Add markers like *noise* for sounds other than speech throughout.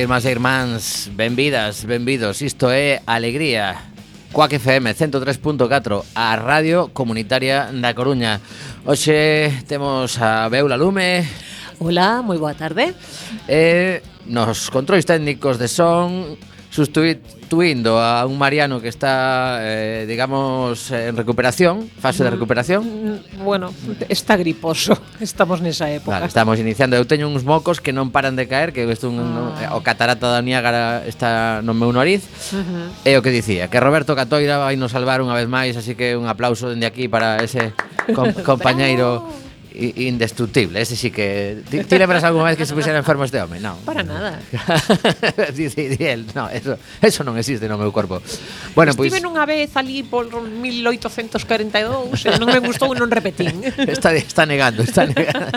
irmás e irmáns, benvidas, benvidos. Isto é Alegría. Coac FM 103.4 A Radio Comunitaria da Coruña. Hoxe temos a Beula Lume. Ola, moi boa tarde. Eh, Nos controis técnicos de son sustituindo a un Mariano que está, eh, digamos, en recuperación, fase de mm, recuperación. Mm, bueno, está griposo, *laughs* estamos nesa época. Vale, estamos iniciando, eu teño uns mocos que non paran de caer, que isto un, ah. Eh, o catarata da Niágara está no meu nariz. Uh -huh. E o que dicía, que Roberto Catoira vai nos salvar unha vez máis, así que un aplauso dende aquí para ese com *laughs* compañeiro indestructible. Ese sí que. Ti, ti lembras algunha vez que se puxera enfermo este home? Non. Para nada. *laughs* Dice él, no, eso, eso non existe no meu corpo. Bueno, pois Estive pues, nunha vez ali por 1842, e non me gustou, non repetín. *laughs* está está negando, está negando.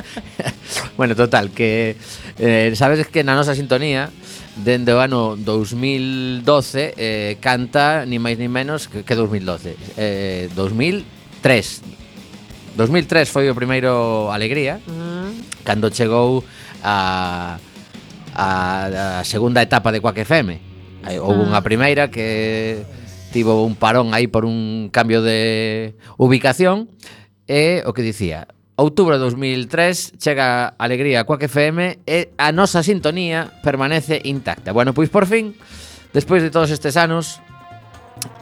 *laughs* bueno, total que eh, sabes que na nosa sintonía dende o ano 2012 eh, canta ni máis ni menos que, que 2012. Eh, 2003 2003 foi o primeiro Alegría, mm. cando chegou a, a, a segunda etapa de Quack FM. Houve ah. unha primeira que tivo un parón aí por un cambio de ubicación e o que dicía Outubro de 2003 chega Alegría a Quack FM e a nosa sintonía permanece intacta. Bueno, pois por fin, despois de todos estes anos,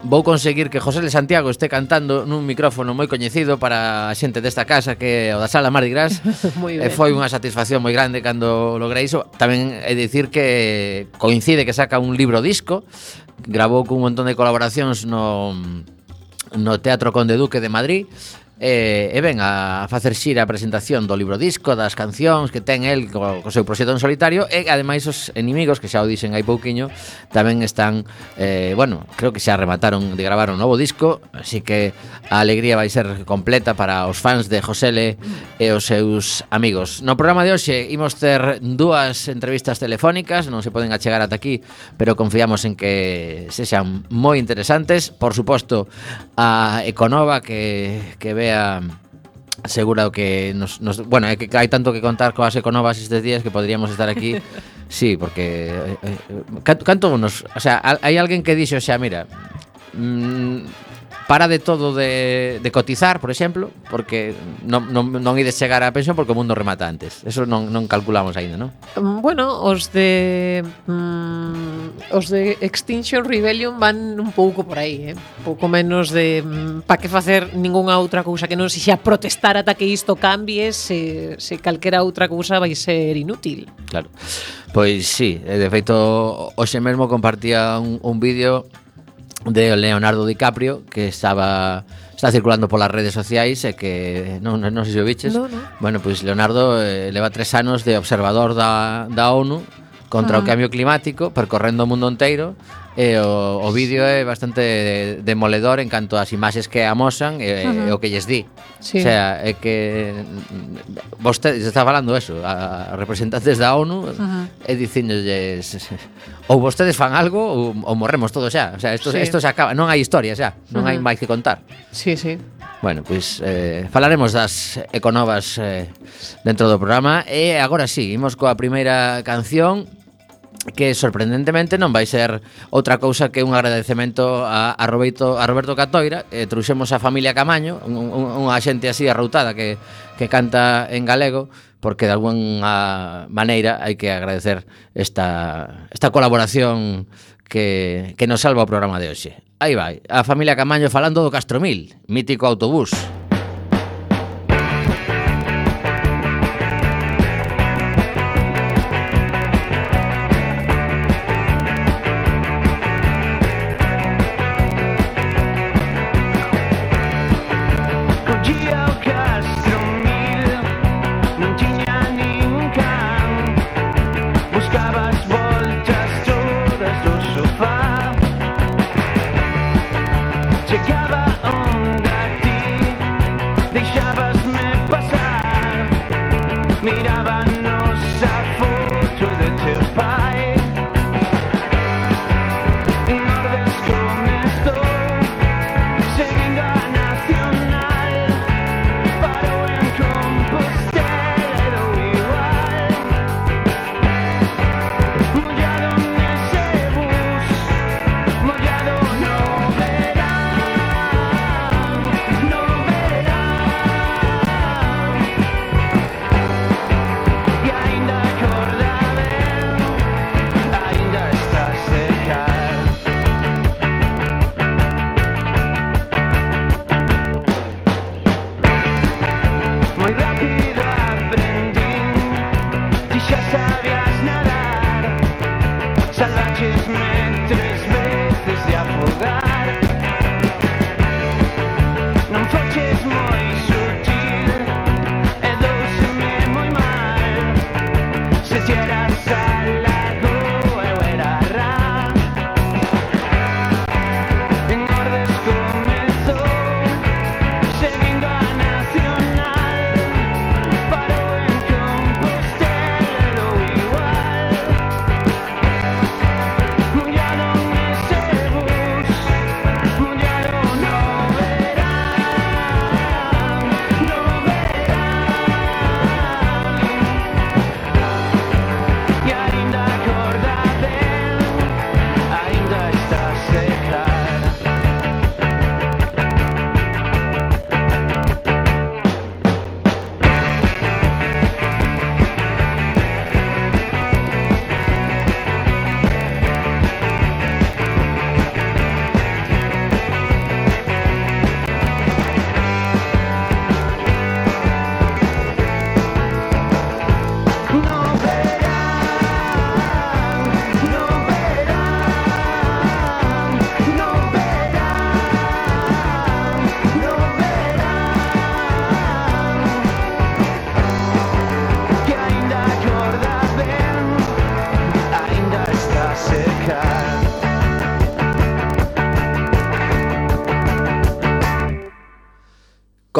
vou conseguir que José de Santiago este cantando nun micrófono moi coñecido para a xente desta casa que é o da Sala Mardi Gras. *laughs* e eh, foi unha satisfacción moi grande cando logrei iso. Tamén é dicir que coincide que saca un libro disco, grabou cun montón de colaboracións no no Teatro Conde Duque de Madrid e, e ven a facer xira a presentación do libro disco, das cancións que ten el co, co seu proxecto en solitario e ademais os enemigos que xa o dixen hai pouquiño tamén están eh, bueno, creo que xa remataron de gravar un novo disco, así que a alegría vai ser completa para os fans de Josele e os seus amigos. No programa de hoxe imos ter dúas entrevistas telefónicas, non se poden achegar ata aquí, pero confiamos en que sexan moi interesantes, por suposto a Econova que que ve estaría segura que nos, nos bueno, é que hai tanto que contar coas econovas estes días que podríamos estar aquí. *laughs* sí, porque eh, eh, canto nos, o sea, hai alguén que dixo, xa, mira, mm, para de todo de, de cotizar, por exemplo, porque non, non, non ides chegar á pensión porque o mundo remata antes. Eso non, non calculamos aínda, non? Bueno, os de mm, os de Extinction Rebellion van un pouco por aí, eh? pouco menos de mm, pa que facer ningunha outra cousa que non se xa protestar ata que isto cambie, se, se calquera outra cousa vai ser inútil. Claro. Pois sí, de feito, hoxe mesmo compartía un, un vídeo de Leonardo DiCaprio que estaba está circulando polas redes sociais e eh, que non, non, non sei se o biches. No, no. Bueno, pois Leonardo eh, leva tres anos de observador da, da ONU contra ah. o cambio climático, percorrendo o mundo inteiro e o, o vídeo é bastante demoledor en canto ás imaxes que amosan e, uh -huh. e o que lles di. Sí. O sea, é que vostede está falando eso, a, a representantes da ONU uh -huh. e dicinlles ou vostedes fan algo ou, ou morremos todos xa. O sea, isto, sí. isto se acaba, non hai historia xa, non uh -huh. hai máis que contar. Sí, sí. Bueno, pois eh, falaremos das econovas eh, dentro do programa e agora sí, imos coa primeira canción que sorprendentemente non vai ser outra cousa que un agradecemento a, a, Roberto, a Roberto Catoira eh, Truxemos a familia Camaño un, un, unha xente así arroutada que, que canta en galego porque de alguna maneira hai que agradecer esta, esta colaboración que, que nos salva o programa de hoxe. Aí vai, a familia Camaño falando do Castromil mítico autobús.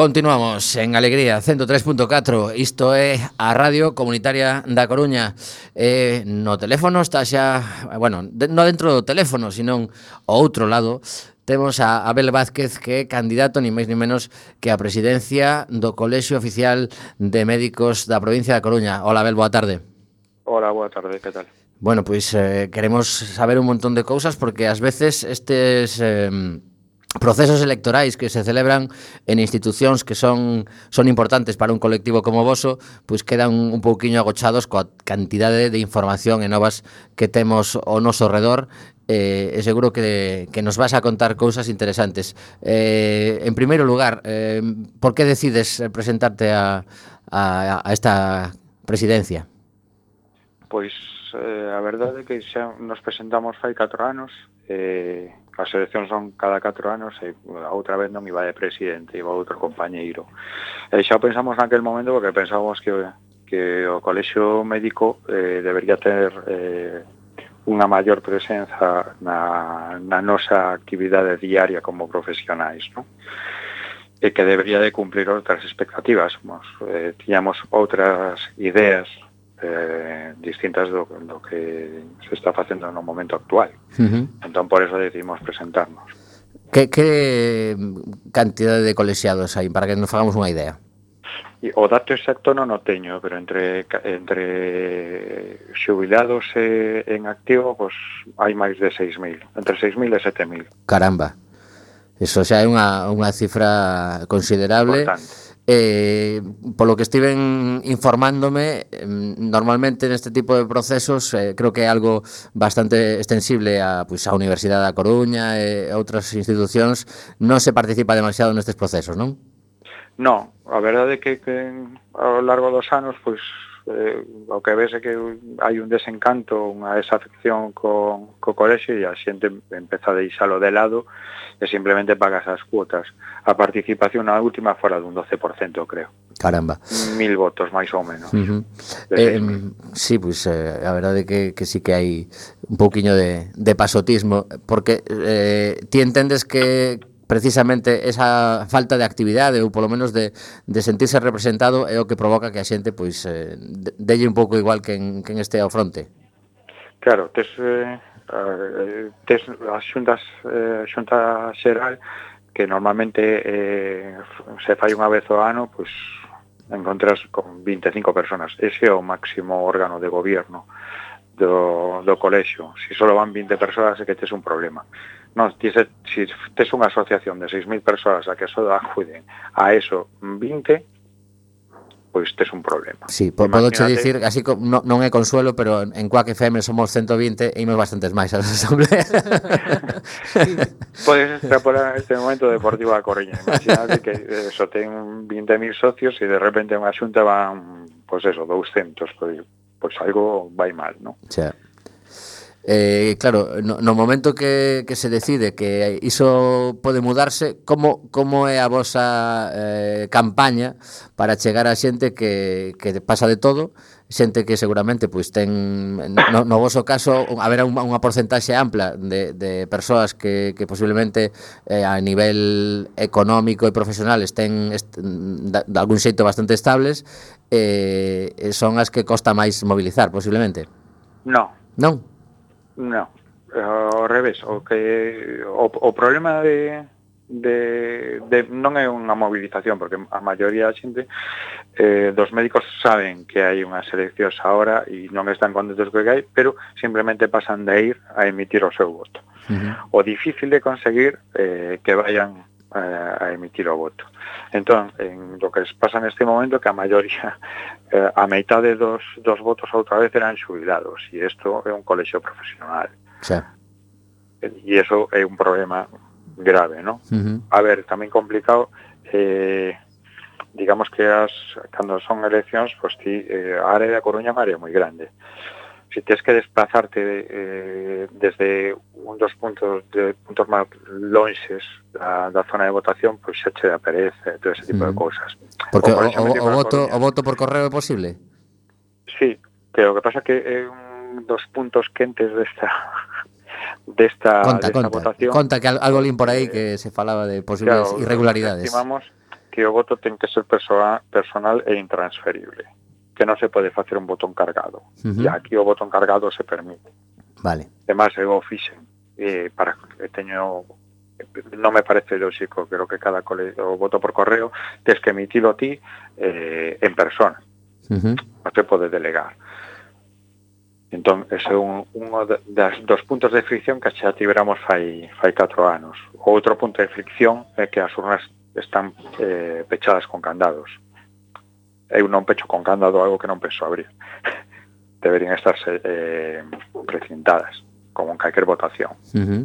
Continuamos en Alegría 103.4 Isto é a Radio Comunitaria da Coruña. Eh, No teléfono está xa Bueno, de, no dentro do teléfono Sinón ao outro lado Temos a Abel Vázquez que é candidato Ni máis ni menos que a presidencia Do Colexio Oficial de Médicos da Provincia da Coruña. Hola Abel, boa tarde. Hola, boa tarde, que tal? Bueno, pois eh, queremos saber un montón de cousas Porque ás veces estes... Eh, procesos electorais que se celebran en institucións que son son importantes para un colectivo como voso, pois quedan un pouquiño agochados coa cantidade de información e novas que temos ao noso redor eh, e seguro que, que nos vas a contar cousas interesantes. Eh, en primeiro lugar, eh, por que decides presentarte a, a, a esta presidencia? Pois eh, a verdade é que xa nos presentamos fai 4 anos eh, as eleccións son cada 4 anos e a outra vez non iba de presidente, iba outro compañeiro. E xa pensamos naquel momento porque pensábamos que, que o colexio médico eh, debería ter eh, unha maior presenza na, na nosa actividade diaria como profesionais, non? e que debería de cumplir outras expectativas. Mos, eh, tiñamos outras ideas eh, distintas do, do que se está facendo no momento actual. Uh -huh. Entón, por eso decidimos presentarnos. Que, que cantidade de colexiados hai, para que nos fagamos unha idea? E o dato exacto non o teño, pero entre entre xubilados e en activo, pois hai máis de 6.000, entre 6.000 e 7.000. Caramba. Eso xa é unha, unha cifra considerable. Importante Eh, polo que estiven informándome, normalmente neste tipo de procesos eh, creo que é algo bastante extensible a, pues, a Universidade da Coruña e outras institucións, non se participa demasiado nestes procesos, non? Non, a verdade é que, que ao largo dos anos, pois, eh, o que ves é que hai un desencanto, unha desafección co, co colexio e a xente empeza a deixalo de lado e simplemente pagas as cuotas. A participación na última fora dun 12%, creo. Caramba. Mil votos, máis ou menos. Uh -huh. eh, sí, pois pues, eh, a verdade que, que sí que hai un pouquiño de, de pasotismo, porque eh, ti entendes que, precisamente esa falta de actividade ou polo menos de, de sentirse representado é o que provoca que a xente pois eh, delle un pouco igual que en, que en este ao fronte. Claro, tes eh, Eh, eh, tes as xuntas eh, xunta xeral que normalmente eh, se fai unha vez ao ano, pois encontras con 25 personas. Ese é o máximo órgano de gobierno do, do colexio. Si solo van 20 persoas é que tes un problema. No, se si tes unha asociación de 6.000 persoas a que só acuden a eso 20, pois tes un problema. Sí, po, podo che dicir, así co, no, non é consuelo, pero en, en Quack FM somos 120 e imos bastantes máis ás asambleas. sí. *laughs* Podes extrapolar este momento deportivo a Coruña. Imagínate que eh, eso ten 20.000 socios e de repente unha xunta van, pois pues eso, 200, pois, pois algo vai mal, non? Xa. Sí. Eh, claro, no, no momento que, que se decide que iso pode mudarse, como, como é a vosa eh, campaña para chegar a xente que, que pasa de todo, xente que seguramente pois ten no, no voso caso haberá unha, unha porcentaxe ampla de, de persoas que, que posiblemente eh, a nivel económico e profesional estén est, de, de algún xeito bastante estables eh, son as que costa máis mobilizar posiblemente. No. Non? No, eh, ao revés, o que o, o problema de de, de non é unha mobilización porque a maioría da xente eh, dos médicos saben que hai unhas eleccións ahora e non están contentos co que hai, pero simplemente pasan de ir a emitir o seu voto. Uh -huh. O difícil de conseguir eh, que vayan a, a emitir o voto. Entón, en lo que pasa neste momento que a maioría, *laughs* eh, a de dos, dos votos outra vez eran xubilados, e isto é un colexio profesional. Sí. E iso é un problema grave, ¿no? Uh -huh. A ver, tamén complicado, eh, digamos que as, cando son eleccións, pois pues, ti, eh, a área da Coruña é unha área moi grande si tienes que desplazarte eh, desde un dos puntos de puntos más longes da, da zona de votación, pois pues, xa che da pereza, todo ese tipo mm. de cousas. Porque o, por o, o, voto, o voto por correo é posible? Sí, que o que pasa que é un dos puntos quentes desta desta, *laughs* conta, desta conta, votación. Conta que algo lín por aí eh, que se falaba de posibles claro, irregularidades. Estimamos que o voto ten que ser persoal, personal e intransferible que non se pode facer un botón cargado. Uh -huh. E aquí o botón cargado se permite. Vale. Además, eu o fixen. Eh, para, teño non me parece lógico, creo que cada cole, o voto por correo tens que emitilo a ti eh, en persona. Uh -huh. Non se pode delegar. Entón, ese é un, un das, dos puntos de fricción que xa tiveramos fai, fai 4 anos. O outro punto de fricción é que as urnas están eh, pechadas con candados eu non pecho con candado algo que non penso abrir. *laughs* Deberían estarse eh, precintadas, como en calquer votación. Uh -huh.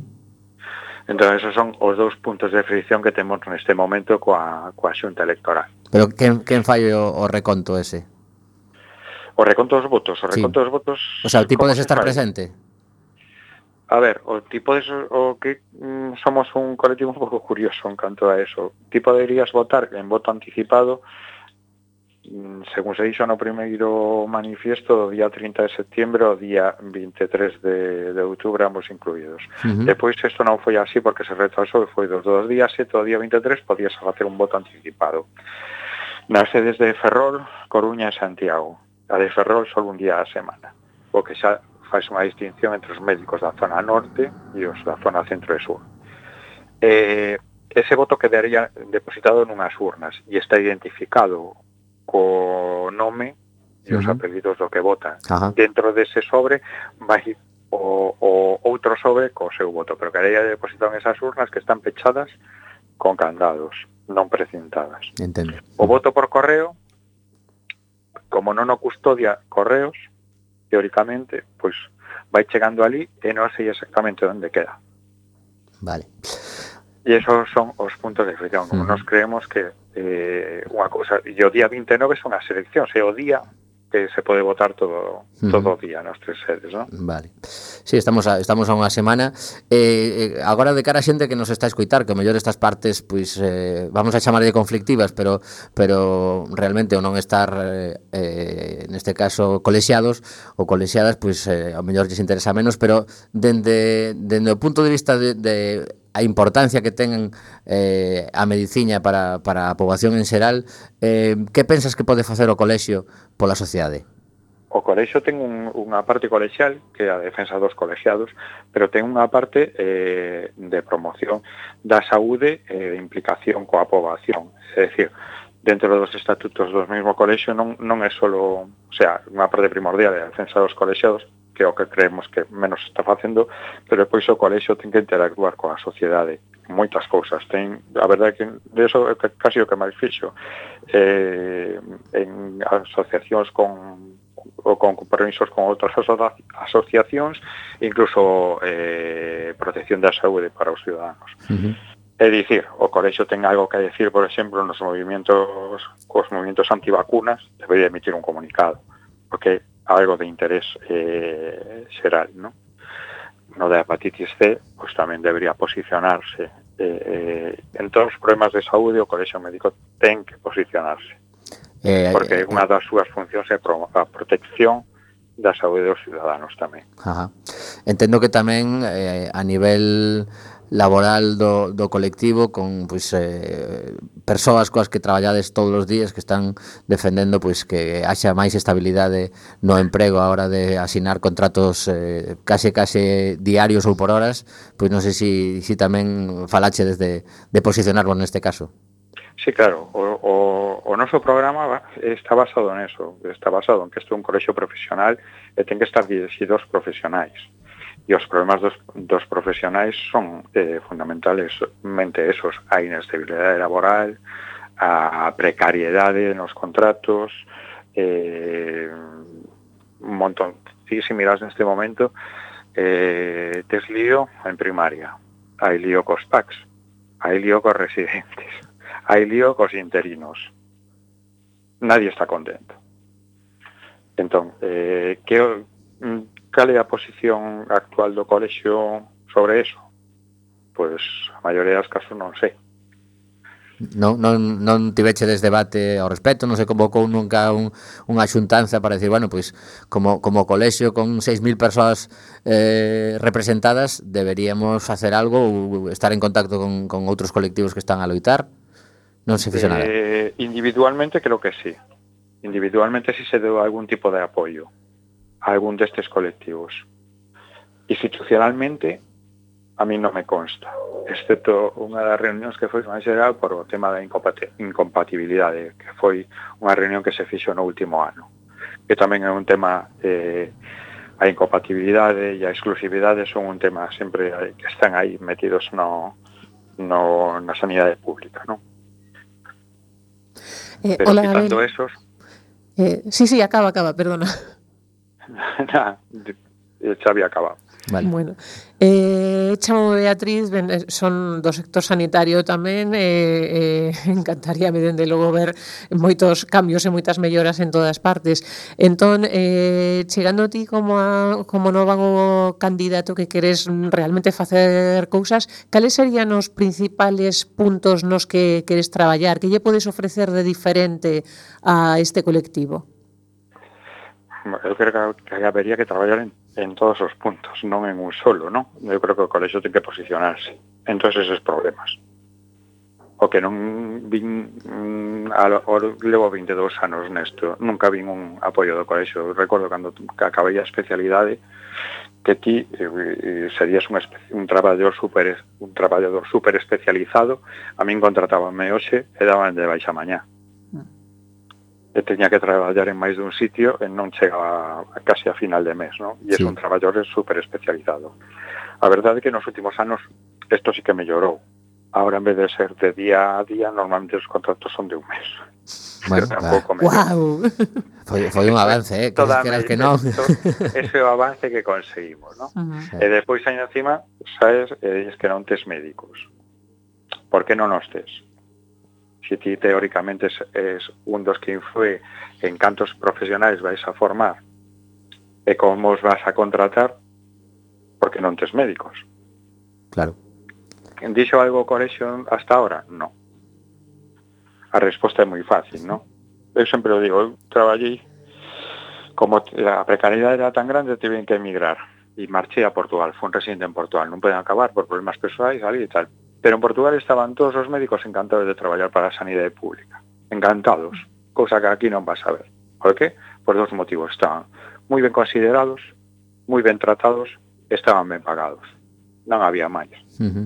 Entón, esos son os dous puntos de fricción que temos neste momento coa, coa xunta electoral. Pero quen, quen fai o, o reconto ese? O reconto dos votos, o reconto sí. dos votos... O sea, o ti podes estar fai? presente? A ver, o tipo de o que mm, somos un colectivo un pouco curioso en canto a eso. Ti poderías votar en voto anticipado Mm, según se dixo no primeiro manifiesto do día 30 de septiembre ao día 23 de, de outubro ambos incluídos. Uh -huh. Depois isto non foi así porque se retrasou e foi dos dos días 7 ao día 23 podías facer un voto anticipado. Nas sedes de Ferrol, Coruña e Santiago. A de Ferrol só un día a semana. O que xa faz unha distinción entre os médicos da zona norte e os da zona centro e sur. Eh, ese voto quedaría depositado nunhas urnas e está identificado co nome e os uh apelidos do que vota. Ajá. Dentro dese sobre vai o, o outro sobre co seu voto, pero que aí depositan esas urnas que están pechadas con candados, non precintadas. Entendo. O voto por correo, como non o custodia correos, teóricamente, pois vai chegando ali e non sei exactamente onde queda. Vale. E esos son os puntos de fricción. Como uh -huh. nos creemos que eh, unha cousa, e o día 29 son as eleccións, é o día que se pode votar todo todo o día nas tres sedes, ¿no? Vale. Sí, estamos a, estamos a unha semana. Eh, eh, agora de cara a xente que nos está a escoitar, que o mellor estas partes pois eh, vamos a chamarlle conflictivas, pero pero realmente o non estar eh, eh neste caso colexiados ou colexiadas, pois eh, ao mellor lles interesa menos, pero dende dende o punto de vista de, de a importancia que ten eh, a medicina para, para a poboación en xeral, eh, que pensas que pode facer o colexio pola sociedade? O colexio ten un, unha parte colexial, que é a defensa dos colexiados, pero ten unha parte eh, de promoción da saúde e eh, de implicación coa poboación. É dicir, dentro dos estatutos do mesmo colexio non, non é solo, o sea, unha parte primordial é a defensa dos colexiados, que é o que creemos que menos está facendo, pero depois o colexio ten que interactuar coa sociedade moitas cousas. Ten, a verdade que de eso é casi o que máis fixo. Eh, en asociacións con ou con compromisos con outras aso asociacións, incluso eh, protección da saúde para os ciudadanos. Uh -huh. É dicir, o colexo ten algo que decir, por exemplo, nos movimentos, cos movimentos antivacunas, debería emitir un comunicado, porque algo de interés eh, xeral, non? No da hepatitis C, pois tamén debería posicionarse. Eh, eh, en todos os problemas de saúde, o colexo médico ten que posicionarse. Eh, porque eh, unha eh. das súas funcións é a protección da saúde dos ciudadanos tamén. Ajá. Entendo que tamén eh, a nivel laboral do, do colectivo con pois, eh, persoas coas que traballades todos os días que están defendendo pois, que haxa máis estabilidade no emprego a hora de asinar contratos eh, case case diarios ou por horas pois non sei se si, si tamén falache desde de posicionarvos neste caso. Sí, claro, o, o, o noso programa está basado eso, está basado en que este é un colexo profesional e ten que estar dirigido aos profesionais. Uh e os problemas dos, dos profesionais son eh, fundamentalmente esos, a inestabilidade laboral, a precariedade nos contratos, eh, un montón. Si, si miras neste momento, eh, tes lío en primaria, hai lío cos PACs, hai lío cos residentes, *laughs* hai lío cos interinos. Nadie está contento. Entón, eh, que, Cal é a posición actual do colexio sobre eso? Pois a maioría das casos non sei. Non, non, non tiveche des debate ao respecto, non se convocou nunca un, unha xuntanza para decir, bueno, pois como, como colexio con 6.000 persoas eh, representadas deberíamos facer algo ou estar en contacto con, con outros colectivos que están a loitar? Non se fixo nada. Eh, individualmente creo que sí. Individualmente si sí se deu algún tipo de apoio a algún destes colectivos. Institucionalmente, a mí non me consta, excepto unha das reunións que foi máis xeral por o tema da incompatibilidade, que foi unha reunión que se fixo no último ano, que tamén é un tema eh, a incompatibilidade e a exclusividade son un tema sempre que están aí metidos no, no, na sanidade pública, non? Eh, Pero hola, quitando Abel. esos... Eh, sí, sí, acaba, acaba, perdona. *laughs* na, xa había acabado. Vale. Bueno, eh, chamo Beatriz, ben, eh, son do sector sanitario tamén, eh, eh, *laughs* encantaríame dende logo ver moitos cambios e moitas melloras en todas partes. Entón, eh, chegando ti como, a, como novo candidato que queres realmente facer cousas, cales serían os principales puntos nos que queres traballar? Que lle podes ofrecer de diferente a este colectivo? eu creo que, que habería que traballar en, en todos os puntos, non en un solo, non? Eu creo que o colexo ten que posicionarse en todos esos problemas. O que non vin mm, al, levo 22 anos nesto, nunca vin un apoio do colexo. Recordo cando que acabei a especialidade que ti eh, serías un, un traballador super un traballador super especializado, a min contratábanme hoxe e daban de baixa mañá Eh, e teña que traballar en máis dun sitio eh, e non chegaba casi a final de mes, non? E sí. un traballador super especializado. A verdade é que nos últimos anos isto sí que mellorou. Ahora en vez de ser de día a día, normalmente os contratos son de un mes. *laughs* Bueno, tampouco wow. foi, foi un avance, eh? Que Toda que que non. Ese o avance que conseguimos, non? Uh -huh. E eh, despois aí encima, sabes, é que non tes médicos. Por que non os tes? ti teóricamente es, es un dos que influe en cantos profesionais vais a formar e como os vas a contratar porque non tes médicos. Claro. Dixo algo Corexion hasta ahora? Non. A resposta é moi fácil, non? Eu sempre o digo, eu traballei como a precariedade era tan grande, tiven que emigrar e marchei a Portugal, fui un residente en Portugal, non poden acabar por problemas persoais, ali e tal Pero en Portugal estaban todos os médicos encantados de traballar para a sanidade pública. Encantados. Cousa que aquí non vas a ver. Por qué? Por dos motivos. Estaban moi ben considerados, moi ben tratados, estaban ben pagados. Non había máis. Uh -huh.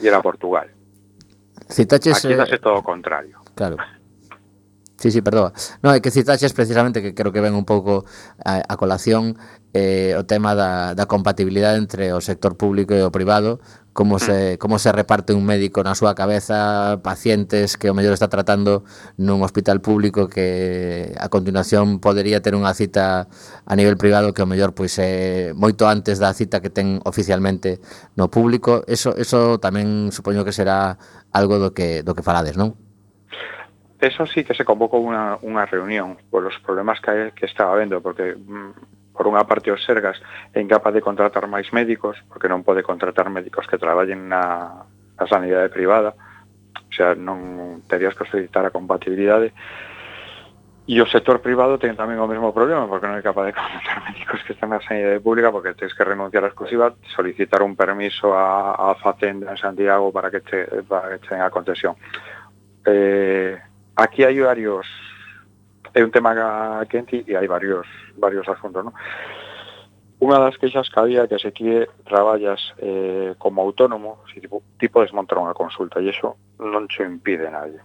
E era Portugal. Citaches, Aquí eh... todo o contrario. Claro. Sí, sí, perdoa. No, é que citaxes precisamente que creo que ven un pouco a, a colación eh, o tema da, da compatibilidade entre o sector público e o privado, como se, mm. como se reparte un médico na súa cabeza pacientes que o mellor está tratando nun hospital público que a continuación podería ter unha cita a nivel privado que o mellor pois é moito antes da cita que ten oficialmente no público. Eso, eso tamén supoño que será algo do que, do que falades, non? eso sí que se convocou unha, unha reunión por os problemas que, que estaba vendo, porque mm, por unha parte os Sergas é incapaz de contratar máis médicos, porque non pode contratar médicos que traballen na, na sanidade privada, o sea, non terías que solicitar a compatibilidade, E o sector privado ten tamén o mesmo problema, porque non é capaz de contratar *laughs* médicos que están na sanidade pública, porque tens que renunciar a exclusiva, solicitar un permiso a, a Facenda en Santiago para que te, para que te den a concesión. Eh, aquí hai varios é un tema quente e hai varios varios asuntos, non? Unha das queixas que había que se ti traballas eh, como autónomo, si tipo, tipo desmontar unha consulta, e iso non che impide nadie.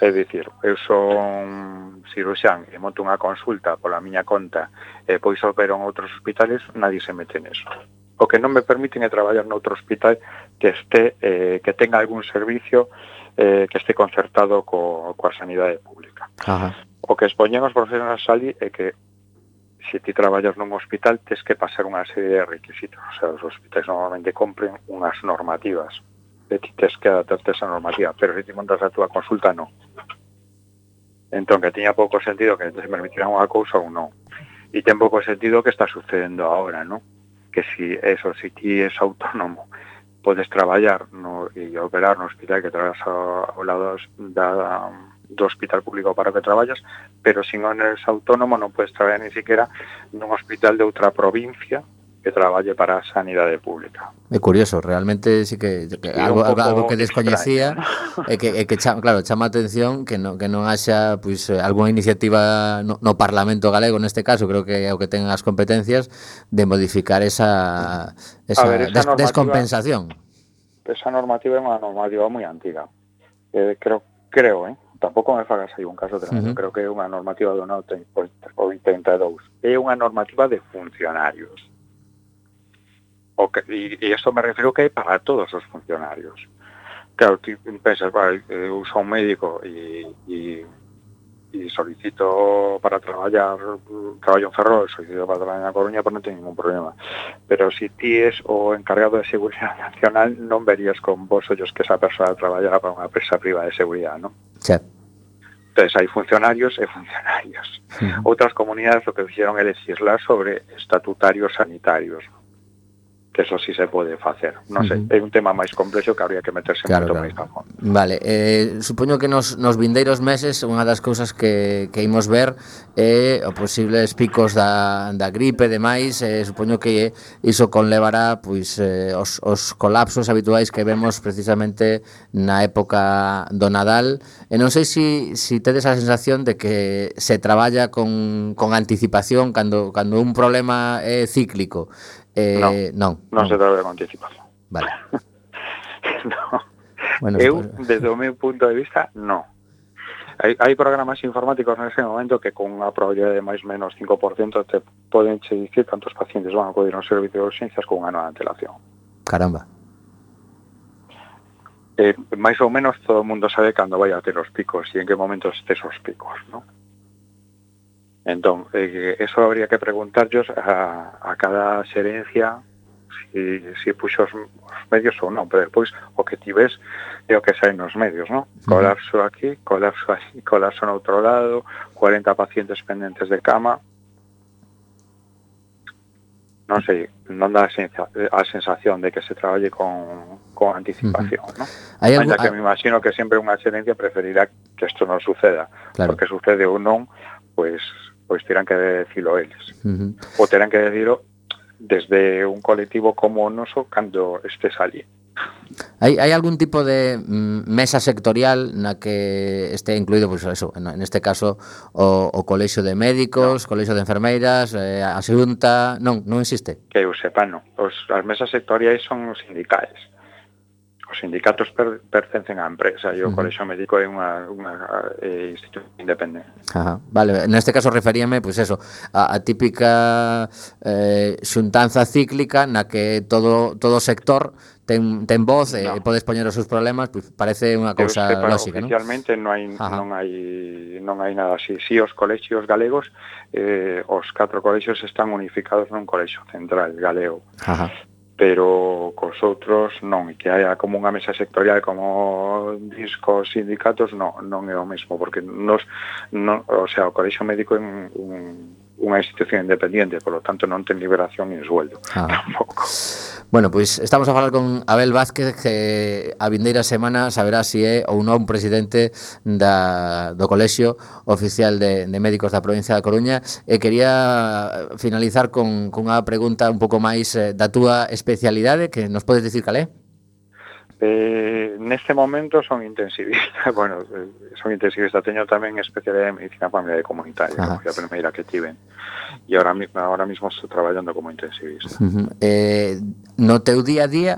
É dicir, eu son ciruxán e monto unha consulta pola miña conta e pois opero en outros hospitales, nadie se mete neso. O que non me permiten é traballar noutro hospital que este eh, que tenga algún servicio eh, que este concertado co, coa sanidade pública. Ajá. O que expoñen os profesionales ali é que se ti traballas nun hospital tes que pasar unha serie de requisitos. O sea, os hospitais normalmente compren unhas normativas. E ti tes que adaptarte a esa normativa, pero se ti montas a túa consulta, non. Entón, que tiña pouco sentido que se permitirán unha cousa ou non. E ten pouco sentido que está sucedendo agora, non? Que si, eso, si ti es autónomo podes traballar no, e operar no? hospital que traballas ao, ao lado da, do hospital público para que traballas, pero sin non eres autónomo non podes traballar ni siquiera nun hospital de outra provincia que traballe para a sanidade pública. É curioso, realmente sí que, que sí, algo, algo, algo que descoñecía é que, é que chama, claro, chama atención que non, que non haxa pois, pues, algunha iniciativa no, no Parlamento galego neste caso, creo que é o que ten as competencias de modificar esa, esa, ver, esa des, descompensación. Esa normativa é unha normativa moi antiga. Eh, creo, creo, eh? tampouco me fagas aí un caso tremendo, uh -huh. creo que é unha normativa do 82. É unha normativa de funcionarios O y, esto me refiero que hay para todos los funcionarios. Claro, tú piensas, vale, eh, uso un médico y, y, solicito para trabajar, trabajo en Ferrol, solicito para trabajar en La Coruña, pues no tengo ningún problema. Pero si TIES o encargado de seguridad *laughs* nacional, no verías con vos ellos que esa persona trabajara para una empresa privada de seguridad, ¿no? Entonces hay funcionarios y funcionarios. Otras comunidades lo que hicieron es legislar sobre estatutarios sanitarios. que eso sí se pode facer. Non sei, uh -huh. é un tema máis complexo que habría que meterse claro, moito claro. máis a fondo. Vale, eh, supoño que nos, nos vindeiros meses unha das cousas que, que imos ver é eh, o posibles picos da, da gripe e demais, eh, supoño que iso conlevará pois, eh, os, os colapsos habituais que vemos precisamente na época do Nadal. E non sei se si, si tedes a sensación de que se traballa con, con anticipación cando, cando un problema é cíclico Eh, non, non, non, se trata con anticipación. Vale. *laughs* no. Bueno, eu, pues... desde o meu punto de vista, non. Hai, hai programas informáticos nese momento que con unha probabilidade de máis menos 5% te poden che dicir cantos pacientes van a acudir ao servicio de urgencias con unha nova antelación. Caramba. Eh, máis ou menos todo o mundo sabe cando vai a ter os picos e en que momentos estes os picos, non? Entón, eh, eso habría que preguntarllos a, a cada xerencia si, si puxo os, os medios ou non, pero despois o que ti ves é o que sai nos medios, ¿no? Colapso aquí, colapso aquí, colapso no outro lado, 40 pacientes pendentes de cama, non sei, non dá a sensación de que se traballe con, con anticipación, uh -huh. non? Hai algún... que me imagino que sempre unha xerencia preferirá que isto non suceda, claro. porque sucede ou non, pois pues, pois terán que decilo eles. Uh -huh. Ou terán que decilo desde un colectivo como o noso cando estes ali. Hai, hai algún tipo de mm, mesa sectorial na que este incluído, pois pues, eso, en este caso o, o colexio de médicos, no. colexio de enfermeiras, eh, a xunta, non, non existe. Que eu sepa, non. Os, as mesas sectoriais son os sindicais os sindicatos per, pertencen á empresa e o uh -huh. colexo médico é unha, unha eh, institución independente. Ajá. Vale, neste caso referíame, pois pues eso, a, a típica eh, xuntanza cíclica na que todo todo sector ten, ten voz no. e eh, podes poñer os seus problemas, pois pues parece unha cousa Deus, lógica, non? Oficialmente non hai Ajá. non hai non hai nada así. Si os colexios galegos eh, os catro colexios están unificados nun colexio central galego. Ajá pero cos outros non, e que haya como unha mesa sectorial como discos, sindicatos, non, non é o mesmo, porque nos, non, o sea, o colexio Médico é un, un, unha institución independiente, polo tanto non ten liberación nin sueldo, ah. *laughs* tampouco. Bueno, pois estamos a falar con Abel Vázquez que a vindeira semana saberá se si é ou non presidente da, do Colexio Oficial de, de Médicos da Provincia da Coruña e quería finalizar con, con unha pregunta un pouco máis eh, da túa especialidade que nos podes dicir cal é? Eh, neste momento son intensivista, *laughs* bueno, eh, son intensivista, teño tamén especialidade en medicina familiar e comunitaria, ah. que a primeira que tiven. E agora, agora mismo estou traballando como intensivista. Uh -huh. eh, no teu día a día,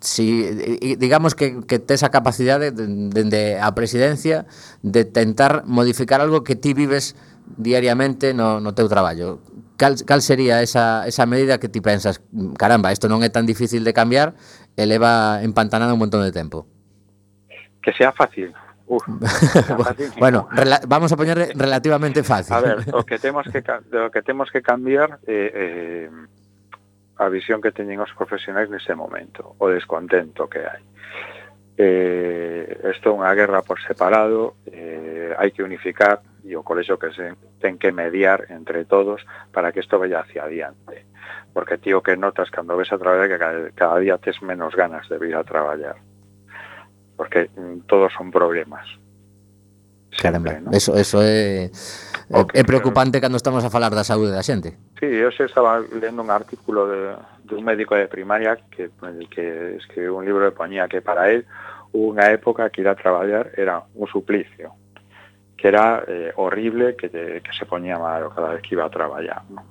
si eh, digamos que, que tes a capacidade dende de, de, a presidencia de tentar modificar algo que ti vives diariamente no, no teu traballo. Cal, cal sería esa, esa medida que ti pensas, mm, caramba, isto non é tan difícil de cambiar e leva empantanada un montón de tempo. Que sea fácil. Uf, *laughs* bueno, vamos a poñer relativamente fácil. A ver, o que temos que o que temos que cambiar eh, eh, a visión que teñen os profesionais nese momento, o descontento que hai. Eh, isto é unha guerra por separado, eh, hai que unificar e o colexo que se ten que mediar entre todos para que isto vaya hacia adiante porque ti o que notas cando ves a traballar que cada, cada día tes menos ganas de vir a traballar porque mm, todos son problemas Caramba, Sempre, ¿no? eso, eso é, eh, okay, é preocupante pero... cando estamos a falar da saúde da xente. Sí, eu xe estaba lendo un artículo de, de un médico de primaria que, que escribiu un libro de poñía que para él unha época que ir a traballar era un suplicio, que era eh, horrible que, te, que se poñía malo cada vez que iba a traballar. ¿no?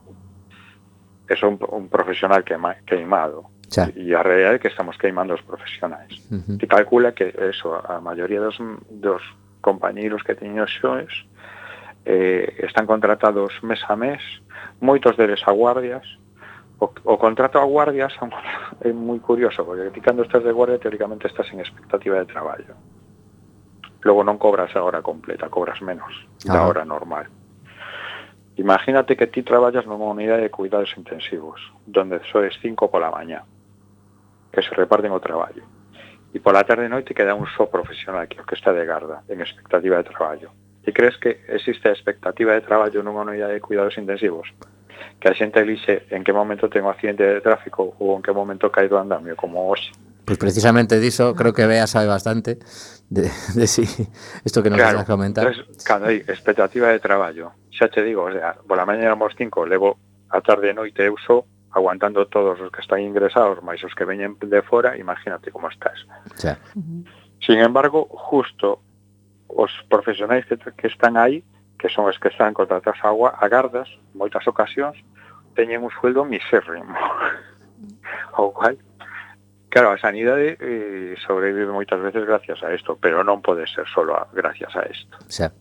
é un, un profesional quema, queimado. Xa. E a realidade é que estamos queimando os profesionais. Uh -huh. Te calcula que eso, a maioría dos, dos compañeiros que teño xoes eh, están contratados mes a mes, moitos deles a guardias, o, o contrato a guardias é moi *laughs* curioso, porque ti cando estás de guardia teóricamente estás en expectativa de traballo. Logo non cobras a hora completa, cobras menos ah. da hora normal. Imagínate que ti traballas nunha unidade de cuidados intensivos, donde soes cinco pola mañá, que se reparten o traballo. E pola tarde e noite queda un só profesional que o que está de garda, en expectativa de traballo. E crees que existe a expectativa de traballo nunha unidade de cuidados intensivos? Que a xente elixe en que momento ten un accidente de tráfico ou en que momento cae do andamio, como hoxe Pues precisamente diso creo que Bea sabe bastante de, de si isto que nos claro, vas a comentar. Entonces, cando hai expectativa de traballo, xa te digo, o sea, pola mañana éramos cinco, levo a tarde e noite eu só aguantando todos os que están ingresados, máis os que veñen de fora, imagínate como estás. Xa. Sin embargo, justo os profesionais que, que están aí, que son os que están contratados a agua, agardas, moitas ocasións, teñen un sueldo misérrimo. *laughs* o cual Claro, a sanidade eh, sobrevive moitas veces gracias a isto, pero non pode ser solo a, gracias a isto. Xa,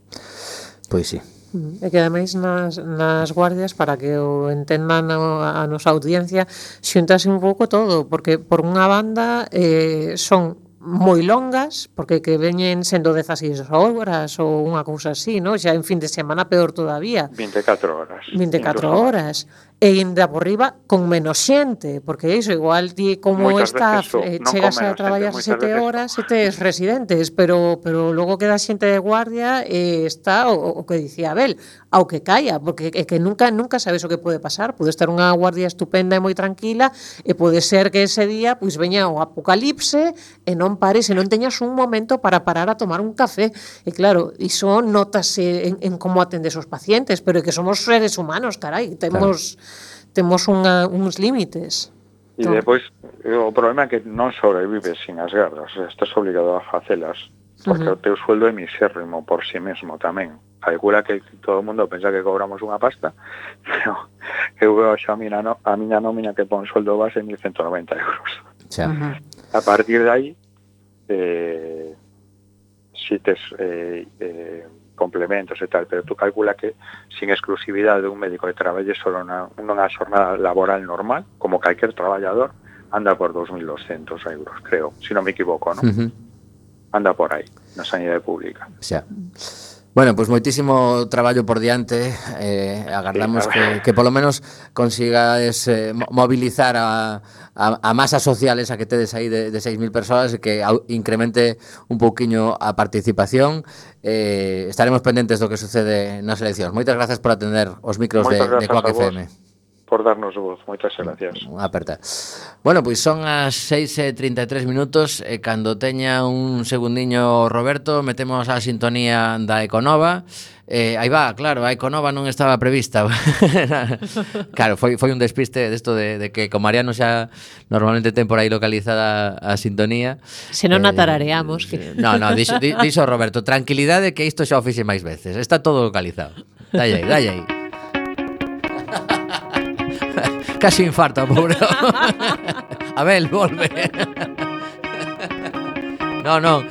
pois sí. Mm-hmm. E que ademais nas, nas guardias, para que o entendan a, a nosa audiencia, xuntase un pouco todo, porque por unha banda eh, son moi longas, porque que veñen sendo 16 horas ou unha cousa así, no? xa en fin de semana peor todavía. 24 horas. 24 horas e ainda por riba con menos xente, porque iso, igual ti como Moitas está, eh, chegas a traballar xente, sete horas e tes residentes, pero pero logo queda xente de guardia e eh, está o, o que dicía Abel, ao que caia, porque é que nunca nunca sabes o que pode pasar, pode estar unha guardia estupenda e moi tranquila e pode ser que ese día pois veña o apocalipse e non pares e non teñas un momento para parar a tomar un café. E claro, iso notase en, en como atendes os pacientes, pero é que somos seres humanos, carai, temos claro temos unha, uns límites. E entón- no. depois, eh, o problema é que non sobrevives sin as garras, estás obligado a facelas, porque uh -huh. o teu sueldo é misérrimo por si sí mesmo tamén. Calcula que todo o mundo pensa que cobramos unha pasta, *laughs* pero eu veo xa a miña, no, a miña nómina que pon sueldo base 1.190 euros. Xa. Uh -huh. A partir de aí, eh, si tes eh, eh, complementos e tal, pero tú calcula que sin exclusividade un médico que traballe solo na, nunha xornada laboral normal, como calquer traballador, anda por 2.200 euros, creo, si non me equivoco, ¿no? Anda por aí, na sanidade pública. Xa. Bueno, pois pues moitísimo traballo por diante eh, Agardamos que, que polo menos consigades eh, mobilizar a, a, a masa social esa que tedes aí de, de 6.000 persoas E Que au, incremente un pouquiño a participación. Eh, Estaremos pendentes do que sucede nas eleccións. Moitas grazas por atender os micros Moitas de, de Coac FM por darnos voz. Moitas gracias. Unha aperta. Bueno, pois son as 6:33 minutos e cando teña un segundiño Roberto, metemos a sintonía da Econova. Eh, aí va, claro, a Econova non estaba prevista. *laughs* claro, foi, foi un despiste desto de, de que con Mariano xa normalmente ten por aí localizada a sintonía. Se non eh, atarareamos. Que... No, no, dixo, dixo Roberto, tranquilidade que isto xa o fixe máis veces. Está todo localizado. Dalle aí, dalle aí. *laughs* casi infarta, pobre. *laughs* *laughs* Abel, volve. *laughs* No, no.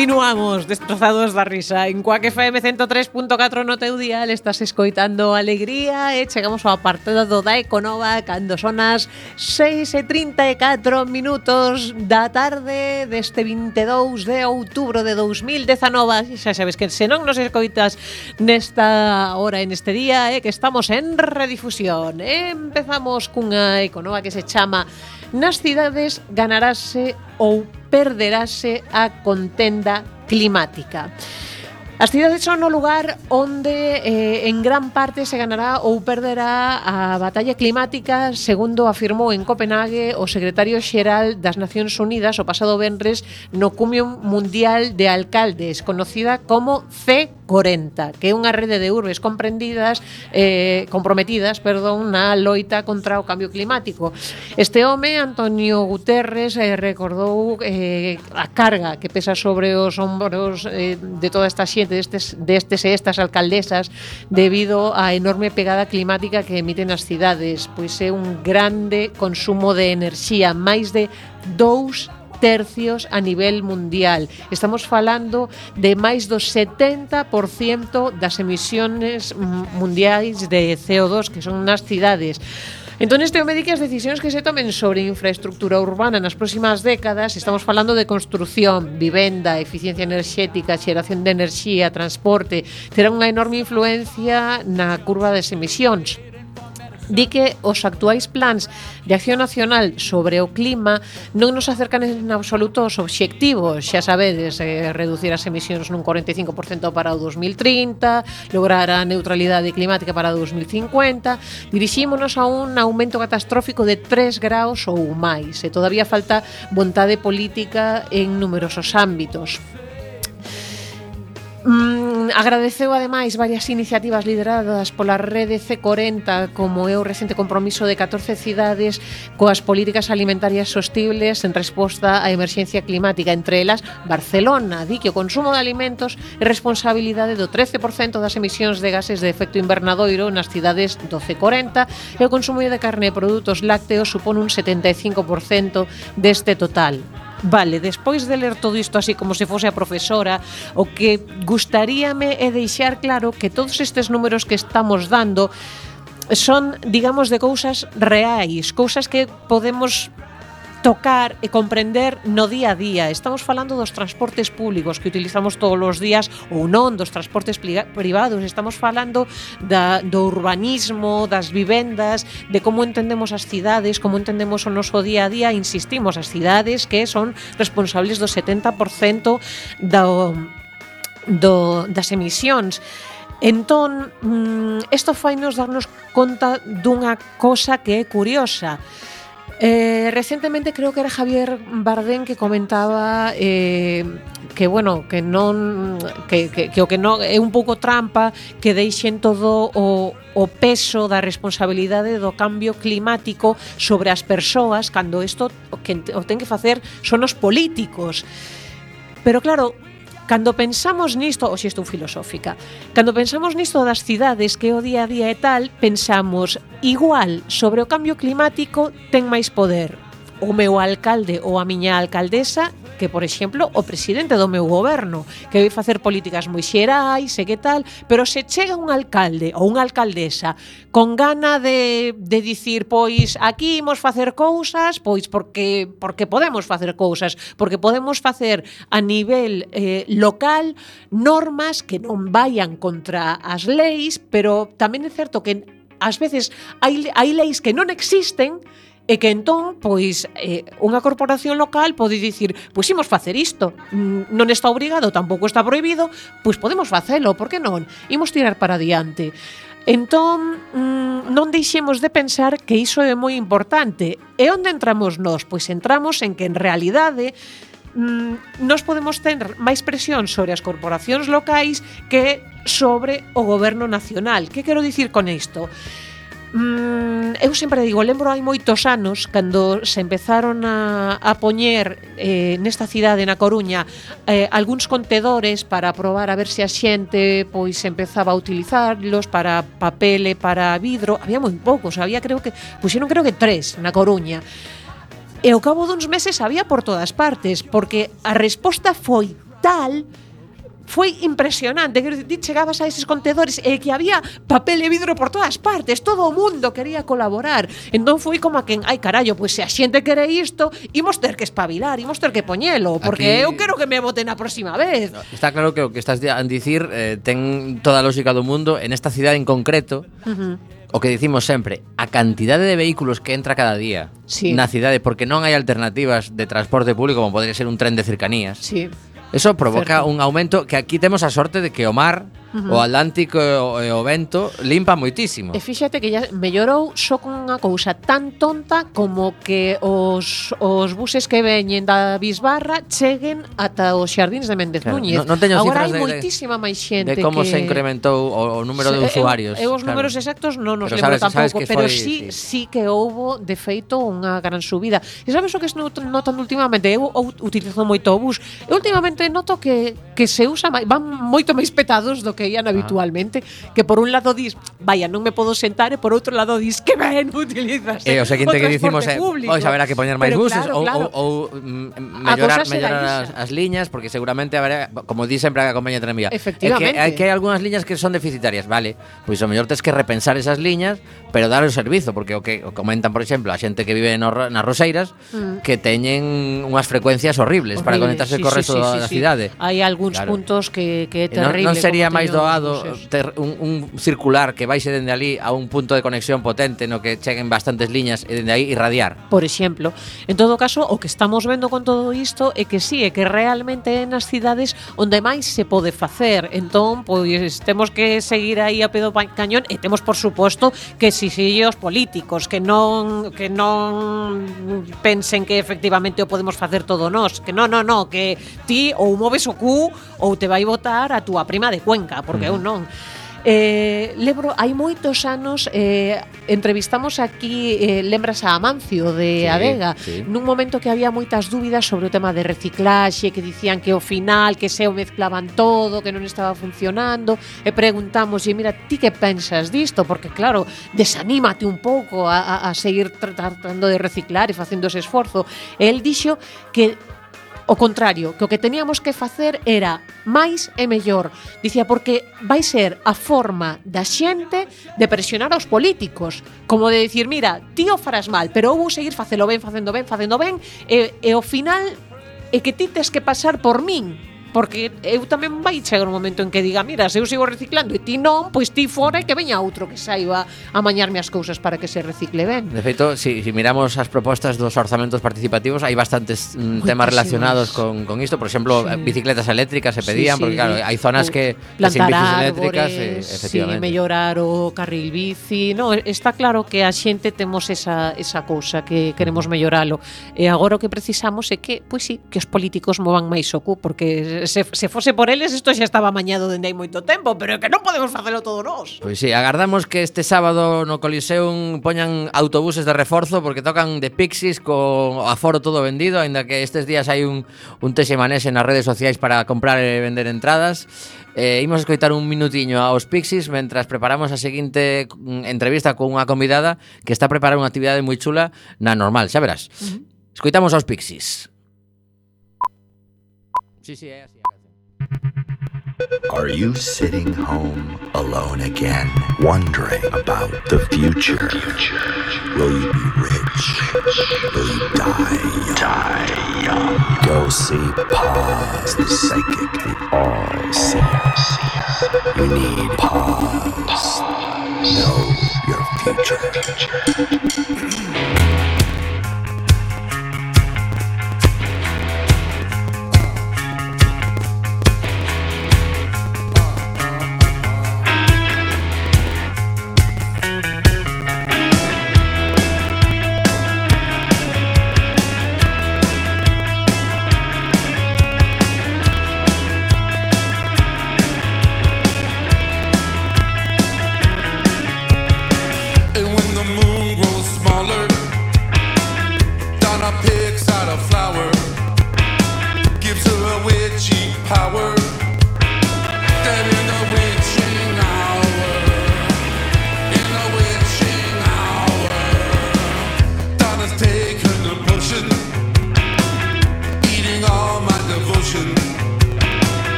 Continuamos destrozados da risa. En Cuac FM 103.4 no teu dial Estás escoitando alegría E chegamos ao apartado do da Econova Cando sonas 6 e 34 minutos da tarde Deste 22 de outubro de 2019 Xa sabes que senón nos escoitas nesta hora en este día é eh, que estamos en redifusión. Empezamos cunha Econova que se chama Nas cidades ganarase ou perderase a contenda climática. As cidades son o lugar onde eh, en gran parte se ganará ou perderá a batalla climática, segundo afirmou en Copenhague o secretario xeral das Nacións Unidas o pasado venres no Cumium Mundial de Alcaldes, conocida como C40, que é unha rede de urbes comprendidas eh, comprometidas, perdón, na loita contra o cambio climático. Este home, Antonio Guterres, eh, recordou eh, a carga que pesa sobre os ombros eh, de toda esta xente destes, destes e estas alcaldesas debido á enorme pegada climática que emiten as cidades, pois é un grande consumo de enerxía, máis de 2 tercios a nivel mundial. Estamos falando de máis do 70% das emisións mundiais de CO2 que son nas cidades. Entón, este home di que as decisións que se tomen sobre infraestructura urbana nas próximas décadas, estamos falando de construción, vivenda, eficiencia enerxética, xeración de enerxía, transporte, terá unha enorme influencia na curva das emisións di que os actuais plans de acción nacional sobre o clima non nos acercan en absoluto aos obxectivos, xa sabedes, eh, reducir as emisións nun 45% para o 2030, lograr a neutralidade climática para o 2050, dirixímonos a un aumento catastrófico de 3 graus ou máis, e todavía falta vontade política en numerosos ámbitos. Mm, agradeceu ademais varias iniciativas lideradas pola rede C40 como é o recente compromiso de 14 cidades coas políticas alimentarias sostibles en resposta á emerxencia climática entre elas Barcelona. Di que o consumo de alimentos é responsabilidade do 13% das emisións de gases de efecto invernadoiro nas cidades do C40 e o consumo de carne e produtos lácteos supón un 75% deste total. Vale, despois de ler todo isto así como se fose a profesora, o que gustaríame é deixar claro que todos estes números que estamos dando son, digamos, de cousas reais, cousas que podemos tocar e comprender no día a día. Estamos falando dos transportes públicos que utilizamos todos os días ou non, dos transportes privados. Estamos falando da, do urbanismo, das vivendas, de como entendemos as cidades, como entendemos o noso día a día. Insistimos, as cidades que son responsables do 70% do, do, das emisións. Entón, mm, isto fai nos darnos conta dunha cosa que é curiosa Eh, recentemente creo que era Javier Bardem que comentaba eh, que bueno, que non que, que, que o que non é un pouco trampa que deixen todo o, o peso da responsabilidade do cambio climático sobre as persoas cando isto o que o ten que facer son os políticos. Pero claro, Cando pensamos nisto, hoxe estou filosófica, cando pensamos nisto das cidades que o día a día é tal, pensamos igual sobre o cambio climático ten máis poder o meu alcalde ou a miña alcaldesa que, por exemplo, o presidente do meu goberno, que vai facer políticas moi xerais e que tal, pero se chega un alcalde ou unha alcaldesa con gana de, de dicir, pois, aquí imos facer cousas, pois, porque, porque podemos facer cousas, porque podemos facer a nivel eh, local normas que non vayan contra as leis, pero tamén é certo que ás veces hai, hai leis que non existen e que entón, pois, eh, unha corporación local pode dicir, pois imos facer isto, mm, non está obrigado, tampouco está prohibido, pois podemos facelo, por que non? Imos tirar para diante. Entón, mm, non deixemos de pensar que iso é moi importante. E onde entramos nós? Pois entramos en que en realidade mm, nos podemos ter máis presión sobre as corporacións locais que sobre o goberno nacional. Que quero dicir con isto? mm, eu sempre digo, lembro hai moitos anos cando se empezaron a, a poñer eh, nesta cidade na Coruña eh, algúns contedores para probar a ver se a xente pois empezaba a utilizarlos para papel e para vidro, había moi poucos, había creo que puxeron creo que tres na Coruña. E ao cabo duns meses había por todas partes, porque a resposta foi tal foi impresionante. Quero dicir, chegabas a eses contedores e que había papel e vidro por todas partes, todo o mundo quería colaborar. Entón foi como a quen, ai carallo, pois se a xente quere isto, imos ter que espabilar, imos ter que poñelo, porque Aquí... eu quero que me voten a próxima vez. Está claro que o que estás a dicir eh, ten toda a lógica do mundo en esta cidade en concreto. Uh -huh o que dicimos sempre, a cantidade de vehículos que entra cada día sí. na cidade porque non hai alternativas de transporte público como podría ser un tren de cercanías. Sí. Eso provoca Certo. un aumento que aquí temos a sorte de que o mar -huh. O Atlántico e o, e o vento limpa moitísimo. E fíxate que ya mellorou só con unha cousa tan tonta como que os, os buses que veñen da Bisbarra cheguen ata os xardins de Méndez claro, Núñez. No, non teño Agora hai de, moitísima máis xente de como que... se incrementou o, o número sí, de usuarios. Eu, eu os claro. números exactos non nos pero lembro sabes, tampouco, sabes pero foi, sí, sí, sí que houbo de feito unha gran subida. E sabes o que notando últimamente? Eu utilizo moito o bus. Eu últimamente noto que, que se usa máis, van moito máis petados do que que ían habitualmente, ah. que por un lado dis, vaya, non me podo sentar e por outro lado dis, que ben utilizas. Eh, o seguinte que dicimos é, eh, pois haberá que poñer máis buses claro, ou, claro. ou, ou mm, mellorar, mellorar as, as liñas porque seguramente haberá, como di sempre a compañía de tranvía, é que, é que hai algunhas liñas que son deficitarias, vale, pois o mellor tes que repensar esas liñas, pero dar o servizo, porque o que o comentan, por exemplo, a xente que vive no, nas Roseiras, mm. que teñen unhas frecuencias horribles, horribles para conectarse sí, co resto sí, sí, da sí, cidade. Hai algúns claro. puntos que, que é eh, terrible. Non, non sería máis máis doado ter un, un circular que vaixe dende ali a un punto de conexión potente no que cheguen bastantes liñas e dende aí irradiar. Por exemplo, en todo caso, o que estamos vendo con todo isto é que sí, é que realmente é nas cidades onde máis se pode facer. Entón, pois temos que seguir aí a pedo cañón e temos por suposto que si os políticos que non que non pensen que efectivamente o podemos facer todo nós, que non, non, non, que ti ou moves o cu ou te vai votar a túa prima de Cuenca, Porque mm. eu non. Eh, lembro, hai moitos anos eh, entrevistamos aquí eh, lembras a Amancio de sí, Adega sí. nun momento que había moitas dúbidas sobre o tema de reciclaxe que dicían que o final, que se o mezclaban todo que non estaba funcionando e preguntamos, e mira, ti que pensas disto? porque claro, desanímate un pouco a, a, a seguir tratando de reciclar e facendo ese esforzo e el dixo que o contrario, que o que teníamos que facer era máis e mellor. Dicía, porque vai ser a forma da xente de presionar aos políticos, como de dicir, mira, ti o farás mal, pero eu vou seguir facelo ben, facendo ben, facendo ben, e, e ao final é que ti tes que pasar por min, porque eu tamén vai chegar un momento en que diga, mira, se eu sigo reciclando e ti non, pois ti fora e que veña outro que saiba a mañarme as cousas para que se recicle ben. De feito, si, si miramos as propostas dos orzamentos participativos, hai bastantes mm, temas relacionados con, con isto, por exemplo, sí. bicicletas eléctricas se pedían, sí, sí. porque claro, hai zonas o, que sin bicis eléctricas, eh, efectivamente. Sí, mellorar o carril bici, no, está claro que a xente temos esa, esa cousa que queremos melloralo. E agora o que precisamos é que, pois sí, que os políticos movan máis o cu, porque se, se fose por eles isto xa estaba mañado dende hai moito tempo, pero é que non podemos facelo todo nós. Pois sí, agardamos que este sábado no Coliseum poñan autobuses de reforzo porque tocan de Pixies co aforo todo vendido, aínda que estes días hai un, un tese manese nas redes sociais para comprar e vender entradas. Eh, imos escoitar un minutiño aos Pixies mentras preparamos a seguinte mm, entrevista con unha convidada que está a preparar unha actividade moi chula na normal, xa verás. Uh -huh. Escoitamos aos Pixies. Sí, sí. Are you sitting home alone again, wondering about the future? Will you be rich? Will you die young? Die young. Go see Paz, the psychic, the all-seer. You need pause. Know your future.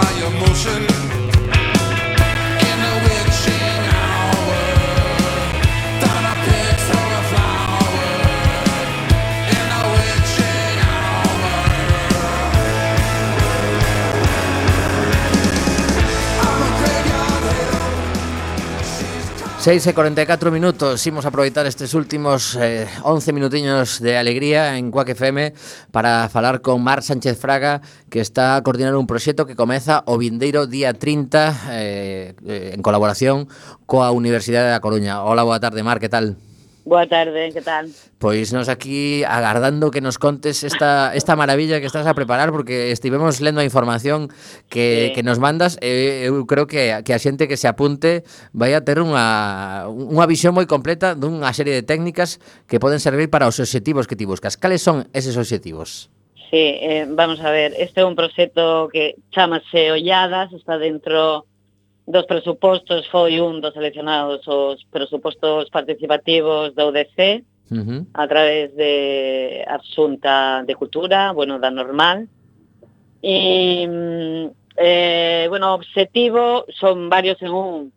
My emotion. 6 e 44 minutos Imos aproveitar estes últimos eh, 11 minutiños de alegría en Cuac FM Para falar con Mar Sánchez Fraga Que está a coordinar un proxecto que comeza o vindeiro día 30 eh, eh, En colaboración coa Universidade da Coruña Hola, boa tarde Mar, que tal? Boa tarde, que tal? Pois nos aquí agardando que nos contes esta, esta maravilla que estás a preparar porque estivemos lendo a información que, sí. que nos mandas e eu creo que, que a xente que se apunte vai a ter unha, unha visión moi completa dunha serie de técnicas que poden servir para os obxectivos que ti buscas. Cales son eses obxectivos? Sí, eh, vamos a ver, este é un proxecto que chamase Olladas, está dentro dos presupostos foi un dos seleccionados os presupostos participativos da UDC uh -huh. a través de Absunta de Cultura, bueno, da normal. E, eh, bueno, o obxectivo son varios en un.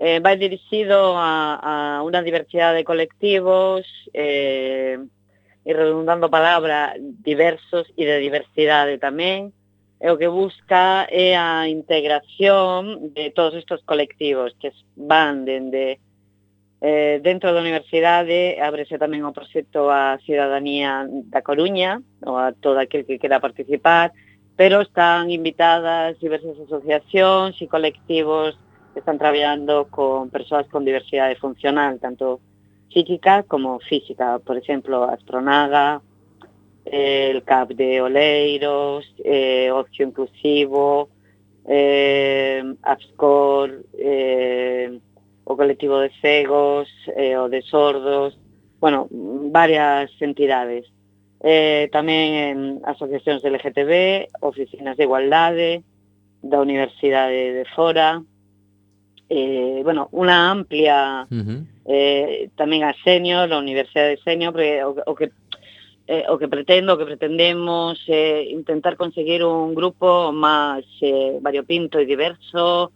Eh, vai dirixido a, a unha diversidade de colectivos eh, e redundando palabra diversos e de diversidade tamén e o que busca é a integración de todos estes colectivos que van dende eh, dentro da universidade ábrese tamén o proxecto a cidadanía da Coruña ou a todo aquel que queda participar pero están invitadas diversas asociacións e colectivos que están traballando con persoas con diversidade funcional tanto psíquica como física por exemplo Astronaga, el CAP de Oleiros, eh, Ocio Inclusivo, eh, APSCOR, eh, o colectivo de cegos, eh, o de sordos, bueno, varias entidades. Eh, tamén en asociacións de LGTB, oficinas de igualdade, da Universidade de Fora, eh, bueno, unha amplia, uh -huh. eh, tamén a Senior, a Universidade de Senio, porque o, o que eh, o que pretendo, o que pretendemos eh, intentar conseguir un grupo máis eh, variopinto e diverso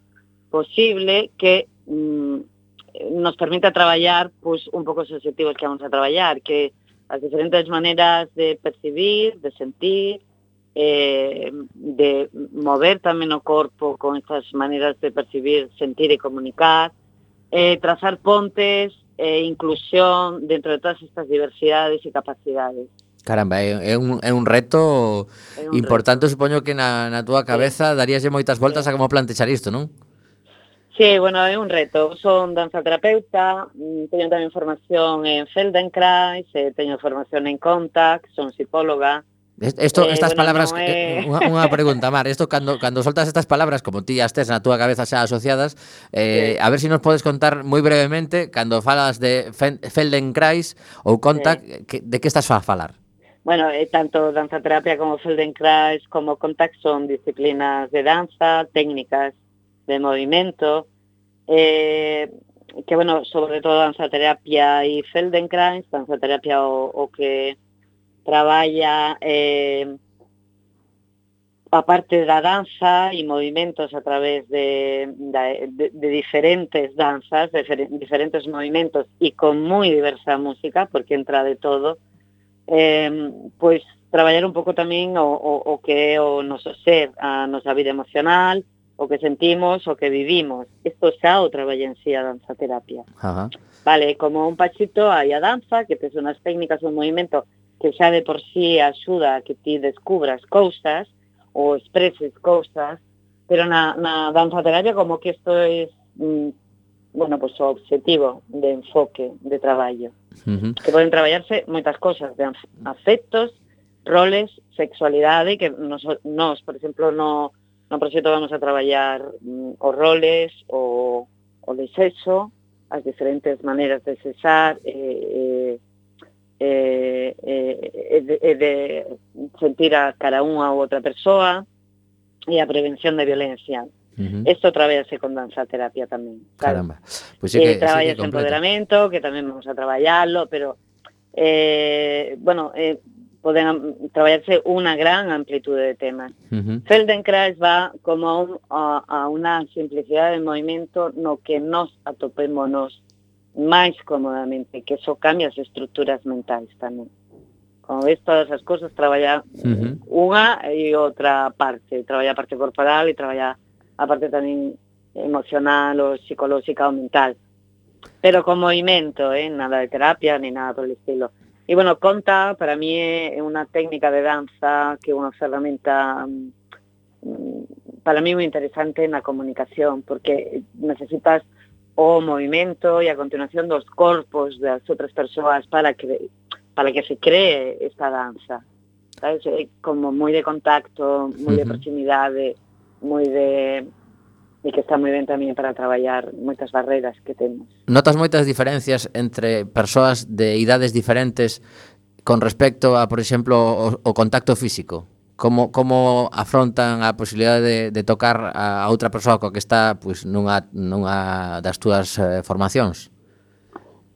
posible que mm, nos permita traballar pues, un pouco os objetivos que vamos a traballar, que as diferentes maneras de percibir, de sentir, eh, de mover tamén o corpo con estas maneras de percibir, sentir e comunicar, eh, trazar pontes e eh, inclusión dentro de todas estas diversidades e capacidades. Caramba, é, é, un, é un reto é un importante, reto. supoño que na, na túa cabeza sí. daríaslle moitas voltas sí. a como plantexar isto, non? Sí, bueno, é un reto. Son danzaterapeuta, mm, teño tamén formación en Feldenkrais, eh, teño formación en Contact, son psicóloga, Esto, eh, estas bueno, palabras, no é... Eh, unha, unha pregunta, Mar, esto cando, cando soltas estas palabras, como ti as tes na túa cabeza xa asociadas, eh, sí. a ver se si nos podes contar moi brevemente, cando falas de Feldenkrais ou Contact, sí. que, de que estás a falar? Bueno, eh, tanto danzaterapia como Feldenkrais como Contact son disciplinas de danza, técnicas de movimiento, eh, que bueno, sobre todo danzaterapia y Feldenkrais, danzaterapia o, o que traballa eh, a parte da danza e movimentos a través de, de, de diferentes danzas, de diferentes movimentos e con moi diversa música, porque entra de todo, eh, pois traballar un pouco tamén o, o, o que é o noso ser, a nosa vida emocional, o que sentimos, o que vivimos. Isto xa o traballa en sí a danza terapia. Ajá. Vale, como un pachito hai a danza, que tes unhas técnicas, un movimento que xa de por sí axuda a que ti descubras cousas ou expreses cousas, pero na, na danza terapia como que isto é, mm, bueno, pues o objetivo de enfoque, de traballo uh -huh. que poden traballarse moitas cosas, de afectos, roles, sexualidade, que nos, nos por exemplo, no, no proxecto vamos a traballar mm, os roles, o, o de sexo, as diferentes maneiras de cesar, eh, eh, eh, eh, de, de sentir a cara unha ou outra persoa, e a prevención de violencia. Uh -huh. Isto traballase con danza terapia tamén. Caramba. Pois sí que, traballas que empoderamento, que tamén vamos a traballarlo, pero eh, bueno, eh, poden traballarse unha gran amplitude de temas. Uh -huh. Feldenkrais va como a, un, a, a unha simplicidade de movimento no que nos atopémonos máis cómodamente, que eso cambia as estructuras mentais tamén. Como ves, todas as cousas traballa Ujú. unha e outra parte, traballa a parte corporal e traballa a parte tamén emocional ou psicolóxica ou mental. Pero con movimento, eh? nada de terapia ni nada por el estilo. E, bueno, conta, para mí, é unha técnica de danza que é unha ferramenta mm, para mí moi interesante na comunicación, porque necesitas o movimento e a continuación dos corpos das outras persoas para que para que se cree esta danza. Sabes? É como moi de contacto, moi de proximidade, moi de e que está moi ben tamén para traballar moitas barreiras que temos. Notas moitas diferencias entre persoas de idades diferentes con respecto a, por exemplo, o, o contacto físico? Como, como afrontan a posibilidade de, de tocar a, a outra persoa coa que está pois, nunha, nunha das túas eh, formacións?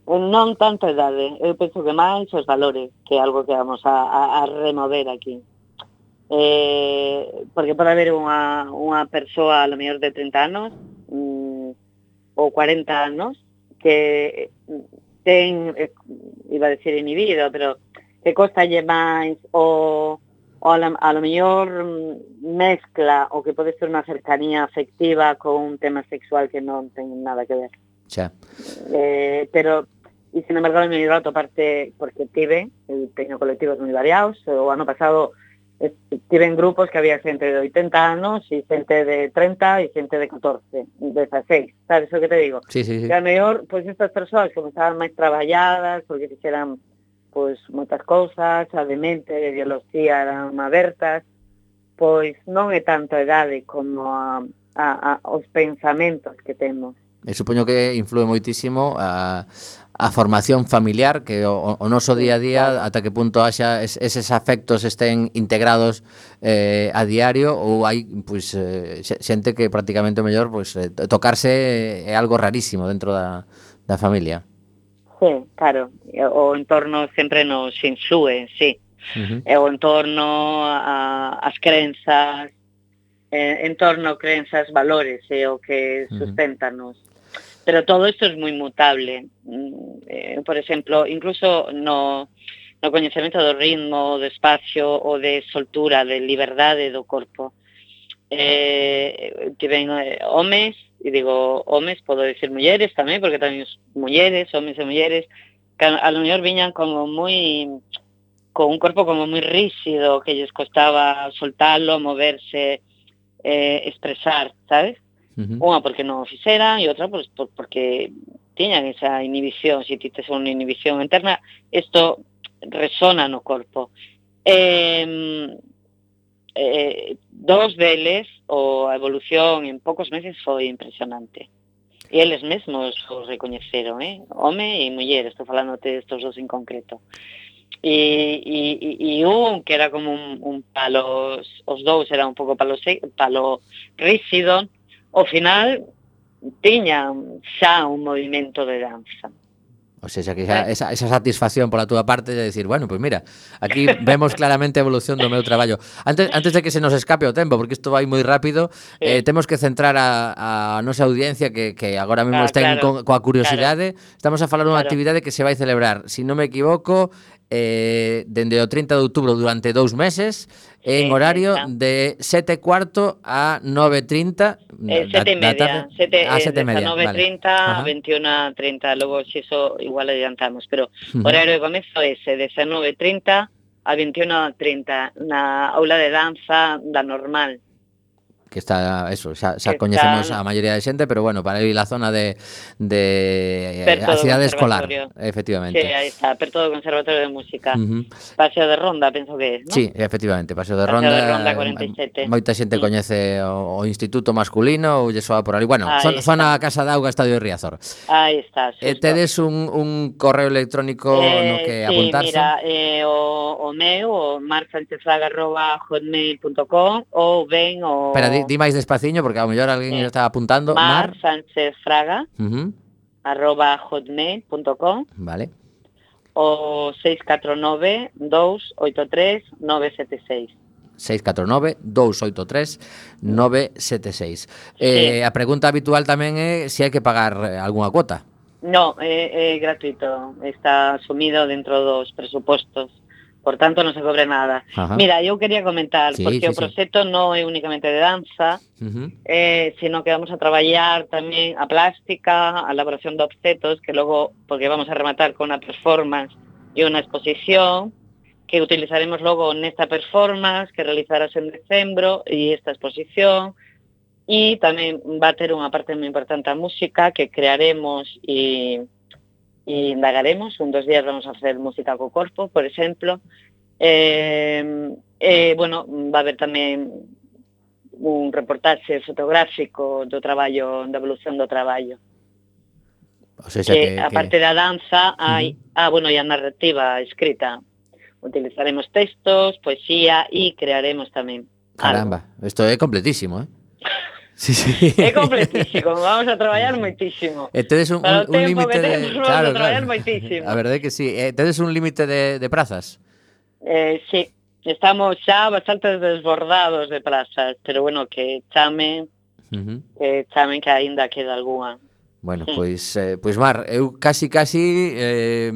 Eh, non tanto a idade, eu penso que máis os valores, que é algo que vamos a, a, a remover aquí. Eh, porque pode haber unha, unha persoa a lo mellor de 30 anos mm, ou 40 anos que ten, eh, iba a decir inhibido, pero que costalle máis o, o a, lo, a lo mellor mm, mezcla o que pode ser unha cercanía afectiva con un tema sexual que non ten nada que ver Xa. eh, pero e sin embargo me ayudó a toparte porque tive, teño colectivos moi variados, o ano pasado Tiven grupos que había xente de 80 anos e xente de 30 e xente de 14, 16, sabes o que te digo? Sí, sí, sí. Que a mellor, pois pues, estas persoas comezaban máis traballadas, porque fixeran pois pues, moitas cousas, a de mente, de ideología eran abertas, pois non é tanto a idade como a, a, a os pensamentos que temos. E eh, supoño que influe moitísimo a, a formación familiar que o, o noso día a día ata que punto haxa es, eses afectos estén integrados eh, a diario ou hai pois eh, xente que prácticamente o mellor pois eh, tocarse é algo rarísimo dentro da da familia. Sí, claro, o entorno sempre nos insúe, sí. Uh -huh. E o entorno, a, as crenzas, eh, entorno, crenzas, valores, é o que sustentanos. Pero todo isto é moi mutable. Mm, eh, por exemplo, incluso no, no coñecemento do ritmo, do espacio ou de soltura, de liberdade do corpo. Eh, que ven eh, homes, e digo homes, podo decir mulleres tamén, porque tamén os mulleres, homes e mulleres, que a, a lo mellor viñan como moi con un corpo como moi rígido, que lles costaba soltarlo, moverse, eh, expresar, sabes? Uh -huh. Unha porque non o fixeran e outra pois, por, porque tiñan esa inhibición, se ti tes unha inhibición interna, isto resona no corpo. Eh, eh, dos deles, o a evolución en poucos meses foi impresionante. E eles mesmos os recoñeceron, eh? home e muller, estou falándote estos dos en concreto. E, e, e un que era como un, un palo, os dous era un pouco palo, palo rígido, ao final tiñan xa un movimento de danza. O sea, que xa, esa, esa satisfacción pola túa parte de decir, bueno, pois pues mira, aquí *laughs* vemos claramente a evolución do meu traballo. Antes, antes de que se nos escape o tempo, porque isto vai moi rápido, sí. eh, temos que centrar a, a nosa audiencia que, que agora mesmo ah, está claro, co, coa curiosidade. Claro, Estamos a falar dunha claro. actividade que se vai celebrar, se si non me equivoco, eh, dende o 30 de outubro durante dous meses en horario de 7 cuarto a 9.30 eh, 7 ah, eh, e media, 7, a 7 e media, 9.30 vale. a 21.30 logo xeso igual adiantamos pero uh -huh. horario de comezo é ese de 19.30 a 21.30 na aula de danza da normal que está eso, xa, xa coñecemos está... a maioría de xente, pero bueno, para ir a zona de de Perto a cidade escolar, efectivamente. Sí, aí está, perto do Conservatorio de Música. Uh -huh. Paseo de Ronda, penso que é, ¿no? Sí, efectivamente, Paseo de Paseo Ronda. De Ronda 47. Moita xente sí. coñece o, o Instituto Masculino ou lle soa por ali. Bueno, aí zona, está. zona Casa da Auga, Estadio de Riazor. Aí está. Xusto. Eh, tedes un, un correo electrónico eh, no que sí, apuntarse? mira, eh, o, o meu, o marsanchezfraga.hotmail.com ou ben o... Pero, máis, di máis despaciño porque ao mellor alguén eh, está apuntando. Mar, Mar Sánchez Fraga, uh -huh. arroba hotmail.com. Vale. O 649-283-976. 649-283-976. Sí. Eh, a pregunta habitual tamén é se hai que pagar eh, algunha cuota. No, é, é gratuito, está asumido dentro dos presupostos. Por tanto, non se cobre nada. Ajá. Mira, eu quería comentar, Sí, porque sí, o sí. proxecto non é únicamente de danza, eh, sino que vamos a traballar tamén a plástica, a elaboración de objetos, que logo, porque vamos a rematar con unha performance e unha exposición, que utilizaremos logo nesta performance, que realizarás en decembro, e esta exposición, e tamén va a ter unha parte moi importante a música, que crearemos e, e indagaremos. Un dos días vamos a facer música co corpo, por exemplo. Eh, eh, bueno, va a haber tamén un reportaxe fotográfico do traballo, da evolución do traballo. O sea, Que, que, a que- parte da danza, hai, ah, bueno, e a narrativa escrita. Utilizaremos textos, poesía e crearemos tamén Caramba, isto é completísimo, eh? *laughs* Sí, sí. É completísimo, vamos a traballar moitísimo. E tedes un, un, un límite de... Claro, claro. Moitísimo. A verdade que sí. Eh, e tedes un límite de, de prazas? Eh, sí, estamos xa bastante desbordados de prazas, pero bueno, que chame, uh -huh. que chamen que aínda queda algunha. Bueno, hmm. sí. pois eh, pois Mar, eu casi casi eh,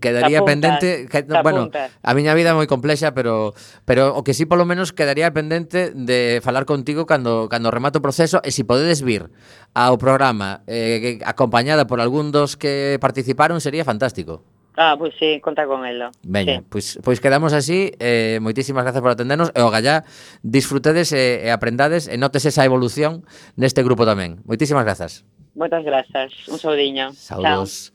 quedaría apuntas, pendente, que, bueno, a miña vida é moi complexa, pero pero o que si sí, polo menos quedaría pendente de falar contigo cando cando remato o proceso e se si podedes vir ao programa eh, acompañada por algún dos que participaron sería fantástico. Ah, pois sí, conta con elo. Veña, sí. pois, pois quedamos así. Eh, moitísimas grazas por atendernos. E o gallá, disfrutedes e, e aprendades e notes esa evolución neste grupo tamén. Moitísimas grazas. Moltes gràcies. Un saudinya. Saludos.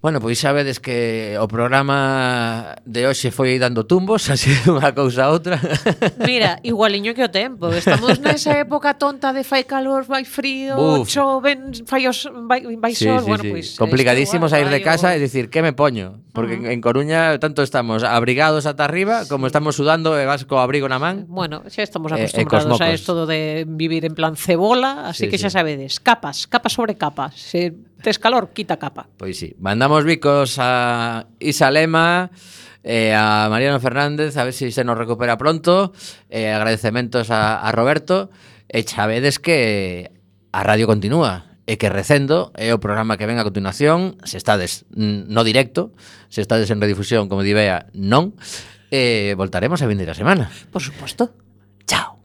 Bueno, pois sabedes que o programa de hoxe foi dando tumbos, *laughs* así unha cousa a outra. *laughs* Mira, igualiño que o tempo. Estamos nesa época tonta de fai calor, vai frío, Uf. choven, fai, os, vai, vai sí, sol. Sí, bueno, sí. Pois, pues, Complicadísimo sair de casa e dicir, que me poño? Porque uh -huh. en Coruña tanto estamos abrigados ata arriba, sí. como estamos sudando e vas co abrigo na man. Bueno, xa estamos eh, acostumbrados eh, a isto de vivir en plan cebola, así sí, que xa sí. sabedes, capas, capas sobre capas. Se tes calor, quita capa. Pois sí, mandamos bicos a Isalema eh, a Mariano Fernández, a ver se si se nos recupera pronto, eh, agradecementos a, a Roberto, e xa vedes que a radio continúa, e que Recendo é o programa que ven a continuación, se estades no directo, se estades en redifusión, como divea, non, e eh, voltaremos a vindeira semana. Por suposto. Chao.